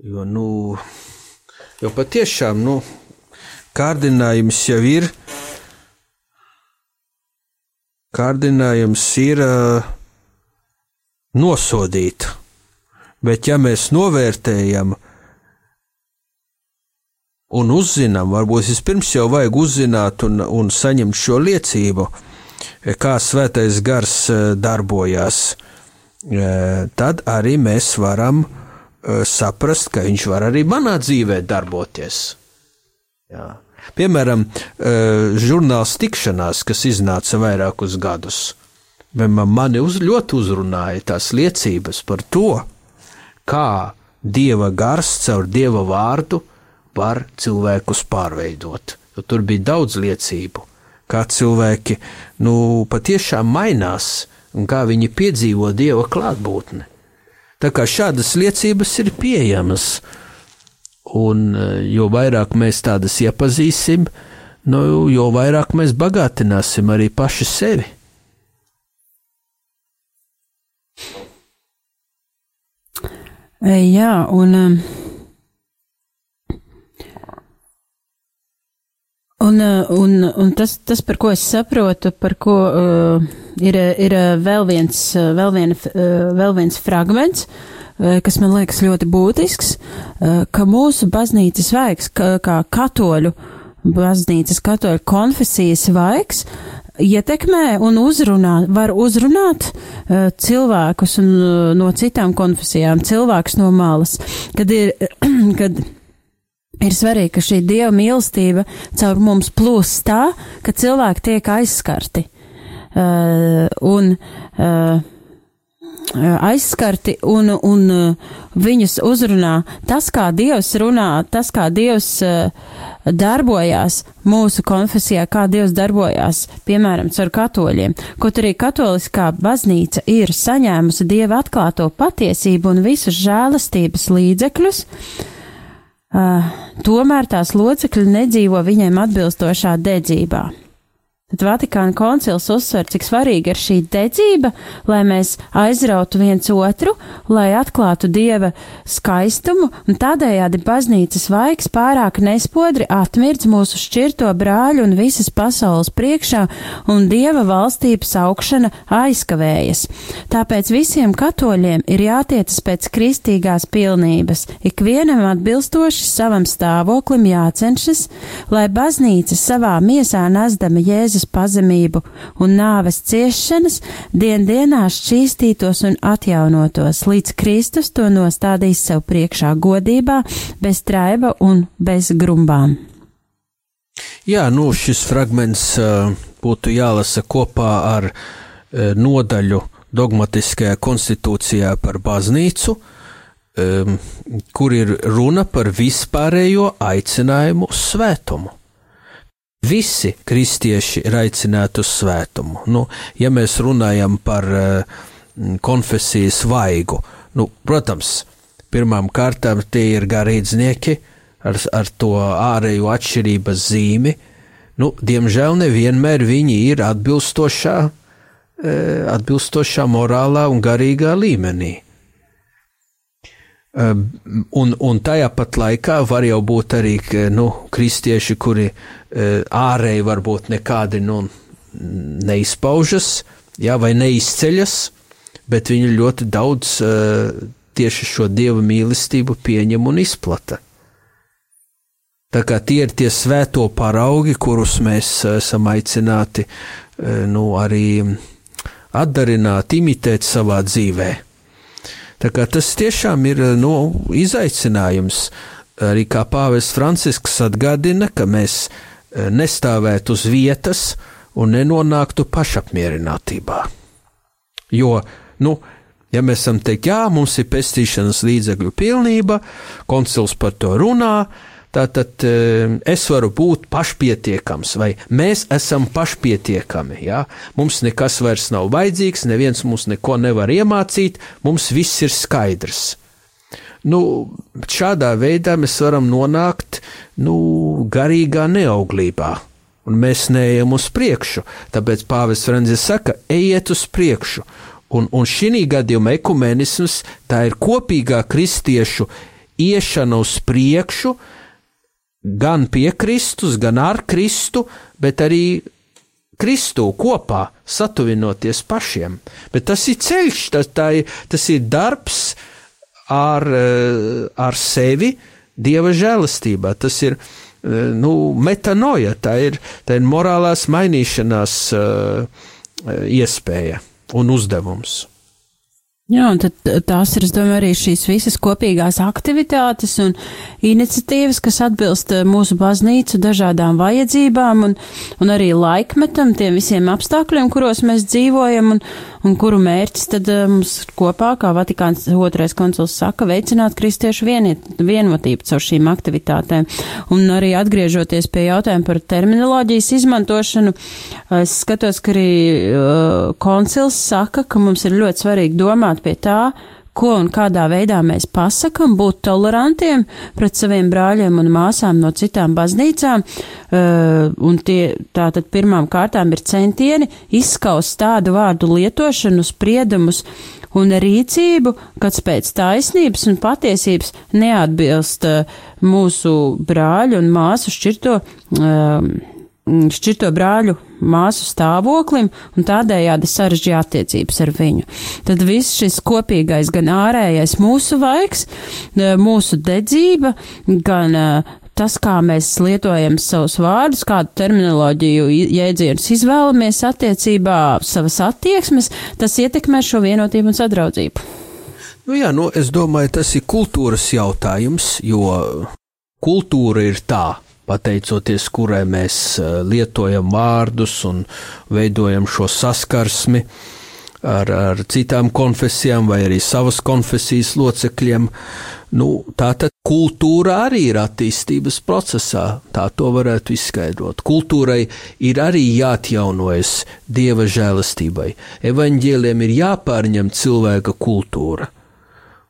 Jo, nu, jo patiešām, nu, kārdinājums jau ir, kārdinājums ir uh, nosodīt, bet ja mēs novērtējam, uh, un uzzinām, varbūt vispirms jau vajag uzzināt un, un saņemt šo liecību, kā svētais gars eh, darbojās, eh, tad arī mēs varam saprast, ka viņš var arī manā dzīvē darboties. Jā. Piemēram, žurnāls tikšanās, kas iznāca vairākus gadus, mani uz, ļoti uzrunāja tās liecības par to, kā dieva gars caur dieva vārdu var cilvēkus pārveidot. Jo tur bija daudz liecību, kā cilvēki nu, patiešām mainās un kā viņi piedzīvo dieva klātbūtni. Tā kā šādas liecības ir pieejamas, un eh, jo vairāk mēs tādas iepazīsim, nu, jo vairāk mēs bagātināsim arī paši sevi. Jā, un um, Un, uh, un, un tas, tas, par ko es saprotu, par ko uh, ir, ir uh, vēl viens, vēl, vien, uh, vēl viens fragments, kas man liekas ļoti būtisks, ka mūsu baznīcas vaigs, kā, kā katoļu baznīcas, katoļu konfesijas vaigs, ietekmē un uzrunā, var uzrunāt uh, cilvēkus un, uh, no citām konfesijām, cilvēkus no malas, kad ir, kad ir svarīgi, ka šī dieva mīlestība caur mums plūst tā, ka cilvēki tiek aizskarti. Uh, un uh, aizskarti un, un uh, viņus uzrunā tas, kā Dievs runā, tas, kā Dievs darbojās mūsu konfesijā, kā Dievs darbojās, piemēram, caur katoļiem. Kaut arī katoliskā baznīca ir saņēmusi Dieva atklāto patiesību un visus žēlastības līdzekļus, uh, Uh, tomēr tās locekļi nedzīvo viņiem atbilstošā dedzībā. Tad Vatikāna koncils uzsver, cik svarīga ir šī dedzība, lai mēs aizrautu viens otru, lai atklātu dieva skaistumu, un tādējādi baznīcas vaigs pārāk nespodri atmirdz mūsu šķirto brāļu un visas pasaules priekšā, un dieva valstības augšana aizkavējas. Tāpēc visiem katoļiem ir jātiecas pēc kristīgās pilnības, ikvienam atbilstoši savam stāvoklim jācenšas, lai baznīca savā miesā nesdama Jēzus Jēzus pazemību un nāves ciešanas dien dienā šķīstītos un atjaunotos, līdz Kristus to nostādīs sev priekšā godībā, bez traiba un bez grumbām. Jā, nu šis fragments uh, būtu jālasa kopā ar uh, nodaļu dogmatiskajā konstitūcijā par baznīcu, um, kur ir runa par vispārējo aicinājumu uz svētumu. Visi kristieši ir aicināti uz svētumu. Nu, ja mēs runājam par uh, konfesijas vaigu, nu, protams, pirmām kārtām tie ir garīdznieki ar, ar to ārējo atšķirības zīmi. Nu, diemžēl nevienmēr viņi ir atbilstošā, uh, atbilstošā morālā un garīgā līmenī. Um, Un, un tajā pat laikā var jau būt arī nu, kristieši, kuri uh, ārēji varbūt nekādi nu, neizpaužas, jā, vai neizceļas, bet viņi ļoti daudz uh, tieši šo dieva mīlestību pieņem un izplata. Tā kā tie ir tie svēto paraugi, kurus mēs uh, esam aicināti nu, arī atdarināt, imitēt savā dzīvēm. Tas tiešām ir nu, izaicinājums. Arī kā pāvests Francisks atgādina, ka mēs e, nestāvētu uz vietas un nenonāktu pašapmierinātībā. Jo, nu, ja mēs esam teikt, jā, mums ir pestīšanas līdzekļu pilnība, koncils par to runā, Tātad eh, es varu būt pašpietiekams, vai mēs esam pašpietiekami. Ja? Mums nekas vairs nav vajadzīgs, neviens mums neko nevar iemācīt, mums viss ir skaidrs. Nu, šādā veidā mēs varam nonākt nu, garīgā neauglībā, un mēs neejam uz priekšu. Tāpēc Pāvests Francis saka, ejiet uz priekšu. Un, un šī gadījumā ekumenisms tā ir kopīgā kristiešu iešana uz priekšu, uh, gan pie Kristus, gan ar Kristu, bet arī Kristu kopā satuvinoties pašiem. Bet tas ir ceļš, tas, ir, tas ir darbs ar, eh, ar sevi Dieva žēlastībā. Tas ir eh, nu, metanoja, tā ir, tā ir morālās mainīšanās uh, iespēja un uzdevums. Jā, un tad tās ir, es domāju, arī šīs visas kopīgās aktivitātes un iniciatīvas, kas atbilst eh, mūsu baznīcu dažādām vajadzībām un, un arī laikmetam, tiem visiem apstākļiem, kuros mēs dzīvojam un, un kuru mērķis tad eh, mums kopā, kā Vatikāns otrais konsuls saka, veicināt kristiešu vieniet, vienotību caur šīm aktivitātēm. Un arī atgriežoties pie jautājuma par terminoloģijas izmantošanu, es skatos, ka arī uh, koncils saka, ka mums ir ļoti svarīgi domāt pie tā, ko un kādā veidā mēs pasakam, būt tolerantiem pret saviem brāļiem un māsām no citām baznīcām, uh, un tie tātad pirmām kārtām ir centieni izskaust tādu vārdu lietošanu, spriedumus un rīcību, kas pēc taisnības un patiesības neatbilst uh, mūsu brāļu un māsu šķirto. Mm, šķirto brāļu māsu stāvoklim un tādējādi sarežģīja attiecības ar viņu. Tad viss šis kopīgais, gan ārējais mūsu vaigs, mūsu dedzība, gan e, tas, kā mēs lietojam savus vārdus, kādu terminoloģiju jēdzienus izvēlamies attiecībā savas attieksmes, tas ietekmē šo vienotību un sadraudzību. Nu jā, nu, es domāju, tas ir kultūras jautājums, jo kultūra ir tā, pateicoties kurai mēs eh, lietojam vārdus un veidojam šo saskarsmi ar, ar citām konfesijām vai arī savas konfesijas locekļiem. Nu, tā tad kultūra arī ir attīstības procesā, tā to varētu izskaidrot. Kultūrai ir arī jāatjaunojas dieva žēlastībai. Evaņģēliem ir jāpārņem cilvēka kultūra.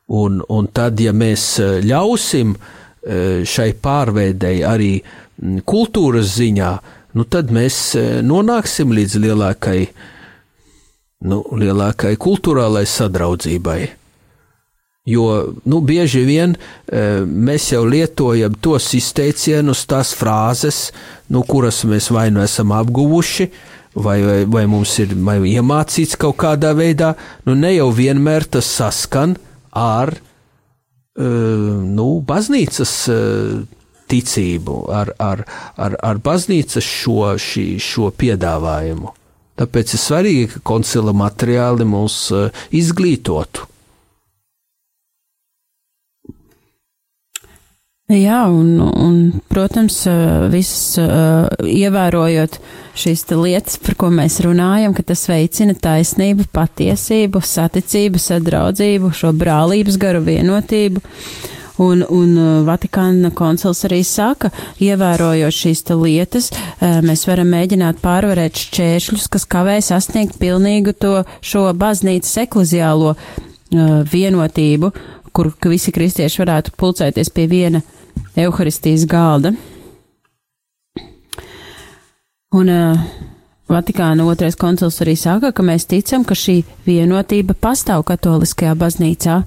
Un, un tad, ja mēs eh, ļausim uh, šai pārveidei arī kultūras ziņā, nu tad mēs eh, nonāksim līdz lielākai, nu, lielākai kultūrālai sadraudzībai. Jo nu, bieži vien e, mēs jau lietojam tos izteicienus, tās frāzes, nu, kuras mēs vai nu esam apguvuši, vai, vai, vai mums ir vai iemācīts kaut kādā veidā, nu ne jau vienmēr tas saskan ar nu, baznīcas ticību, ar, ar, ar, ar baznīcas šo, šī, šo piedāvājumu. Tāpēc ir svarīgi, ka koncila materiāli mūs izglītotu. Jā, un, un protams, visas ievērojot šīs lietas, par ko mēs runājam, ka tas veicina taisnību, patiesību, saticību, sadraudzību, šo brālības garu vienotību. Un, un Vatikāna koncils arī saka, ievērojot šīs lietas, mēs varam mēģināt pārvarēt šķēršļus, kas kavē sasniegt pilnīgu to šo baznīcas ekleziālo vienotību, kur visi kristieši varētu pulcēties pie viena evaharistijas galda. Un uh, Vatikāna otrais koncils arī saka, ka mēs ticam, ka šī vienotība pastāv katoliskajā baznīcā,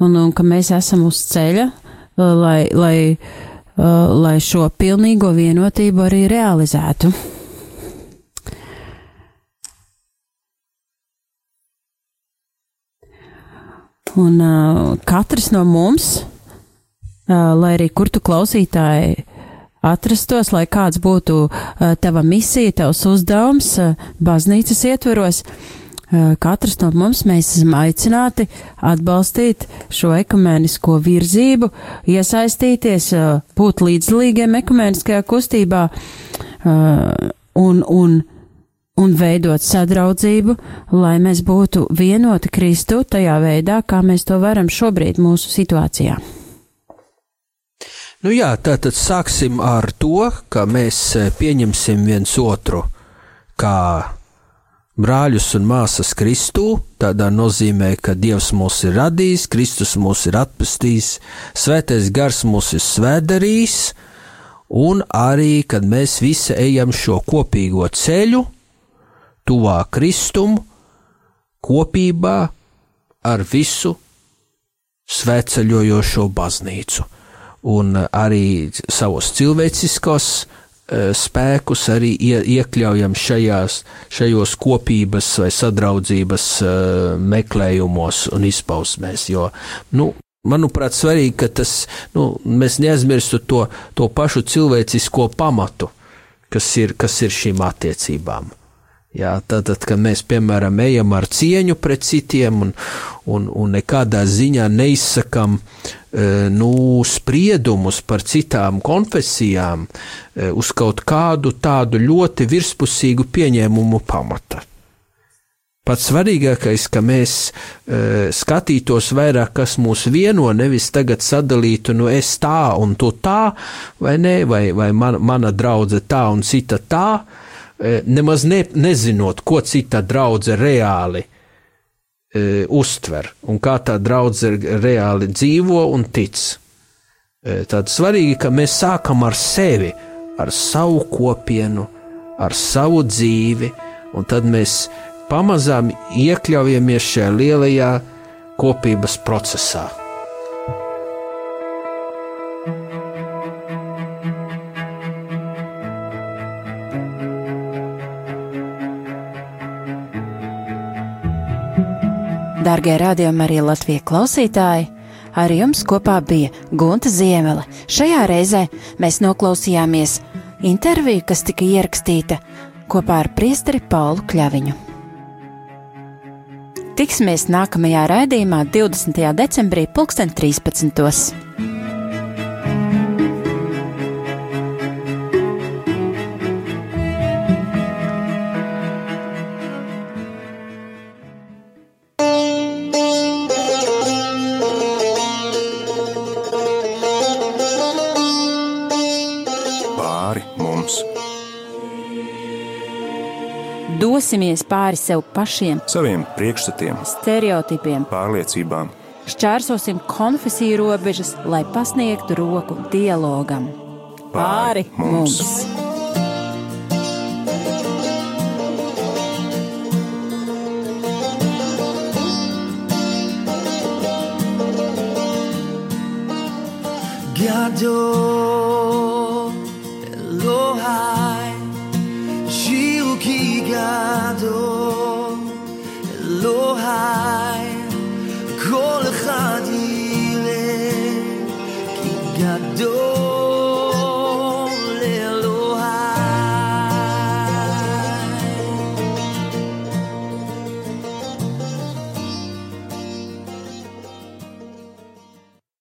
un, un ka mēs esam uz ceļa, uh, lai, lai, uh, lai šo pilnīgo vienotību arī realizētu. Un uh, katrs no mums, lai arī kur tu klausītāji atrastos, lai kāds būtu uh, tava misija, tavs uzdevums uh, baznīcas ietveros, uh, katrs no mums mēs esam aicināti atbalstīt šo ekumēnisko virzību, iesaistīties, uh, būt līdzdalīgiem ekumēniskajā kustībā uh, un, un un veidot sadraudzību, lai mēs būtu vienoti Kristu tajā veidā, kā mēs to varam šobrīd mūsu situācijā. Nu jā, tātad sāksim ar to, ka mēs e, pieņemsim viens otru kā brāļus un māsas Kristū. Tādā nozīmē, ka Dievs mūs ir radījis, Kristus mūs ir atpestījis, Svētais gars mūs ir svēdarījis, un arī, kad mēs visi ejam šo kopīgo ceļu, tuvāk Kristum, kopībā ar visu svētceļojošo baznīcu, un arī savos cilvēciskos uh, spēkus arī ie, iekļaujam šajās, šajos kopības vai sadraudzības uh, meklējumos un izpausmēs, jo, nu, manuprāt, svarīgi, ka tas, nu, mēs neaizmirstu to, to pašu cilvēcisko pamatu, kas ir, kas ir šīm attiecībām. Jā, tātad, kad mēs, piemēram, ejam ar cieņu pret citiem un, un, un nekādā ziņā neizsakam e, nu, spriedumus par citām konfesijām e, uz kaut kādu tādu ļoti virspusīgu pieņēmumu pamata. Pats svarīgākais, ka mēs e, skatītos vairāk, kas mūs vieno, nevis tagad sadalītu, nu es tā un tu tā, vai nē, vai, vai man, mana draudze tā un cita tā, E, nemaz ne, nezinot, ko cita draudzene reāli e, uztver un kā tā draudzene reāli dzīvo un tic. E, tad svarīgi, ka mēs sākam ar sevi, ar savu kopienu, ar savu dzīvi, un tad mēs pamazām iekļaujamies šajā lielajā kopības procesā. Dārgie rādījumi arī Latvijas klausītāji! Ar jums kopā bija Gunta Ziemele. Šajā reizē mēs noklausījāmies interviju, kas tika ierakstīta kopā ar priesteri Paulu Kļaviņu. Tiksimies nākamajā raidījumā 20. decembrī 2013. Dosimies pāri sev pašiem, saviem priekšstatiem, stereotipiem, pārliecībām, šķērsosim konfesiju robežas, lai pasniegtu roku dialogam. Pāri mums! Gado